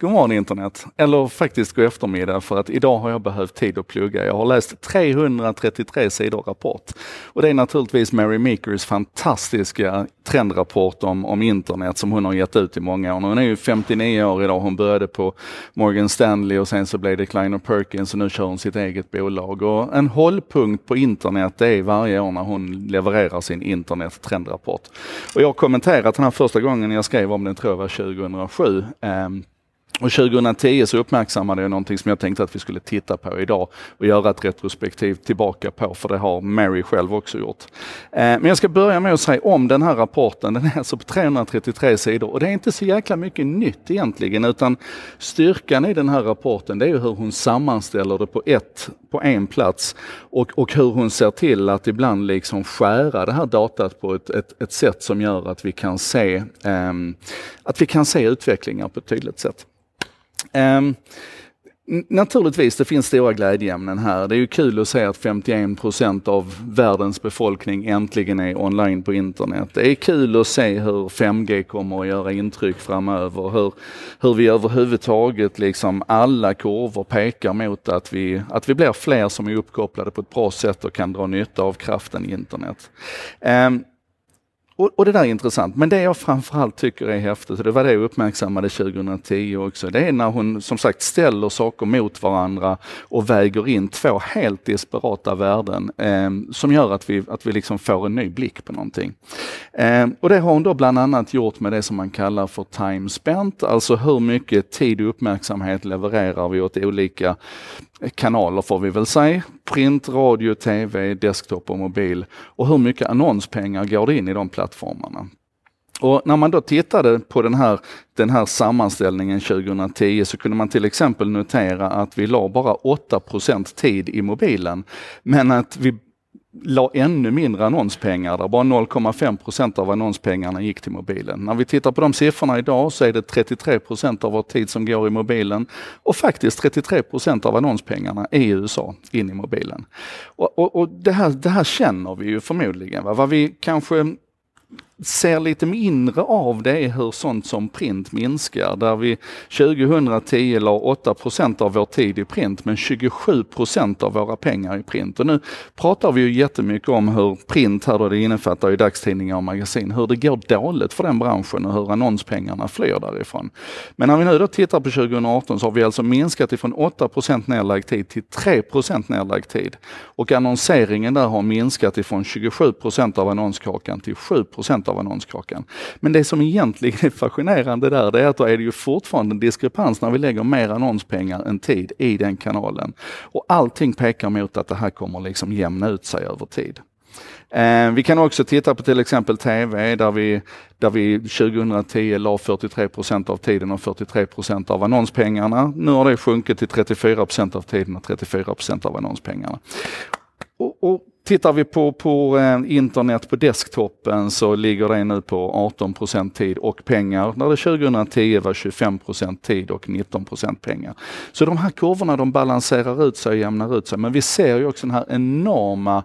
God morgon internet, eller faktiskt god eftermiddag för att idag har jag behövt tid att plugga. Jag har läst 333 sidor rapport. Och det är naturligtvis Mary Meekers fantastiska trendrapport om, om internet som hon har gett ut i många år. Hon är ju 59 år idag, hon började på Morgan Stanley och sen så blev det Kleiner Perkins och nu kör hon sitt eget bolag. Och en hållpunkt på internet det är varje år när hon levererar sin internet-trendrapport. Och jag har kommenterat den här första gången jag skrev om den, tror jag var 2007. Och 2010 så uppmärksammade jag någonting som jag tänkte att vi skulle titta på idag och göra ett retrospektiv tillbaka på, för det har Mary själv också gjort. Eh, men jag ska börja med att säga om den här rapporten. Den är alltså på 333 sidor och det är inte så jäkla mycket nytt egentligen, utan styrkan i den här rapporten det är ju hur hon sammanställer det på, ett, på en plats och, och hur hon ser till att ibland liksom skära det här datat på ett, ett, ett sätt som gör att vi kan se, um, att vi kan se utvecklingar på ett tydligt sätt. Um, Naturligtvis, det finns stora glädjeämnen här. Det är ju kul att se att 51 procent av världens befolkning äntligen är online på internet. Det är kul att se hur 5G kommer att göra intryck framöver. Hur, hur vi överhuvudtaget, liksom alla kurvor pekar mot att vi, att vi blir fler som är uppkopplade på ett bra sätt och kan dra nytta av kraften i internet. Um, och, och, det där är intressant. Men det jag framförallt tycker är häftigt, och det var det jag uppmärksammade 2010 också, det är när hon som sagt ställer saker mot varandra och väger in två helt desperata värden eh, som gör att vi, att vi liksom får en ny blick på någonting. Eh, och det har hon då bland annat gjort med det som man kallar för time spent, alltså hur mycket tid och uppmärksamhet levererar vi åt olika kanaler får vi väl säga. Print, radio, tv, desktop och mobil. Och hur mycket annonspengar går det in i de plattformarna? Och när man då tittade på den här, den här sammanställningen 2010 så kunde man till exempel notera att vi la bara 8% tid i mobilen. Men att vi la ännu mindre annonspengar där. Bara 0,5 procent av annonspengarna gick till mobilen. När vi tittar på de siffrorna idag så är det 33 procent av vår tid som går i mobilen och faktiskt 33 procent av annonspengarna i USA in i mobilen. Och, och, och det, här, det här känner vi ju förmodligen. Va? Vad vi kanske ser lite mindre av det är hur sånt som print minskar. Där vi 2010 la 8% av vår tid i print men 27% av våra pengar i print. Och nu pratar vi ju jättemycket om hur print, här då det innefattar ju dagstidningar och magasin, hur det går dåligt för den branschen och hur annonspengarna flyr därifrån. Men när vi nu då tittar på 2018 så har vi alltså minskat ifrån 8 nedlagd tid till 3 nedlagd tid. Och annonseringen där har minskat ifrån 27% av annonskakan till 7% av annonskakan. Men det som egentligen är fascinerande där, det är att då är det ju fortfarande en diskrepans när vi lägger mer annonspengar än tid i den kanalen. Och allting pekar mot att det här kommer liksom jämna ut sig över tid. Eh, vi kan också titta på till exempel TV där vi, där vi 2010 la 43% av tiden och 43% av annonspengarna. Nu har det sjunkit till 34% av tiden och 34% av annonspengarna. Och, och Tittar vi på, på eh, internet på desktopen så ligger det nu på 18% tid och pengar, när det 2010 var 25% tid och 19% pengar. Så de här kurvorna de balanserar ut sig och jämnar ut sig. Men vi ser ju också den här enorma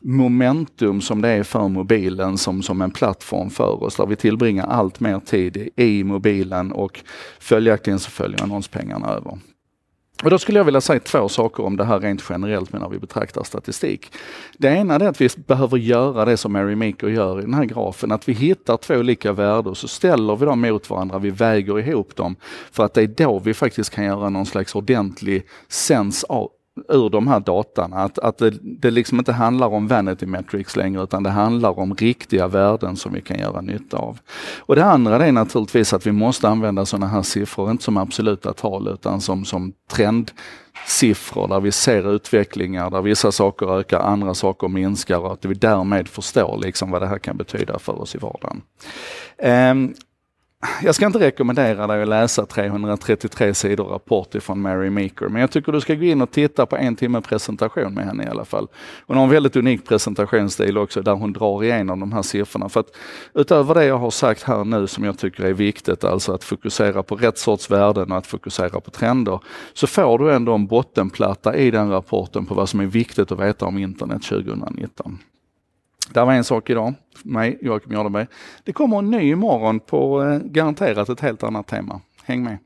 momentum som det är för mobilen som, som en plattform för oss, där vi tillbringar allt mer tid i mobilen och följaktligen så följer annonspengarna över. Och då skulle jag vilja säga två saker om det här rent generellt när vi betraktar statistik. Det ena är att vi behöver göra det som Mary Meeker gör i den här grafen, att vi hittar två olika värden och så ställer vi dem mot varandra, vi väger ihop dem. För att det är då vi faktiskt kan göra någon slags ordentlig sens av, ur de här datan. Att, att det, det liksom inte handlar om vanity metrics längre utan det handlar om riktiga värden som vi kan göra nytta av. Och det andra är naturligtvis att vi måste använda sådana här siffror, inte som absoluta tal utan som, som trendsiffror där vi ser utvecklingar där vissa saker ökar, andra saker minskar och att vi därmed förstår liksom vad det här kan betyda för oss i vardagen. Um, jag ska inte rekommendera dig att läsa 333 sidor rapport ifrån Mary Meeker, men jag tycker du ska gå in och titta på en timme presentation med henne i alla fall. Hon har en väldigt unik presentationsstil också där hon drar igenom de här siffrorna. För att utöver det jag har sagt här nu som jag tycker är viktigt, alltså att fokusera på rätt sorts värden och att fokusera på trender, så får du ändå en bottenplatta i den rapporten på vad som är viktigt att veta om internet 2019. Det var en sak idag, mig, Joakim Jardenberg. Det kommer en ny imorgon på eh, garanterat ett helt annat tema. Häng med!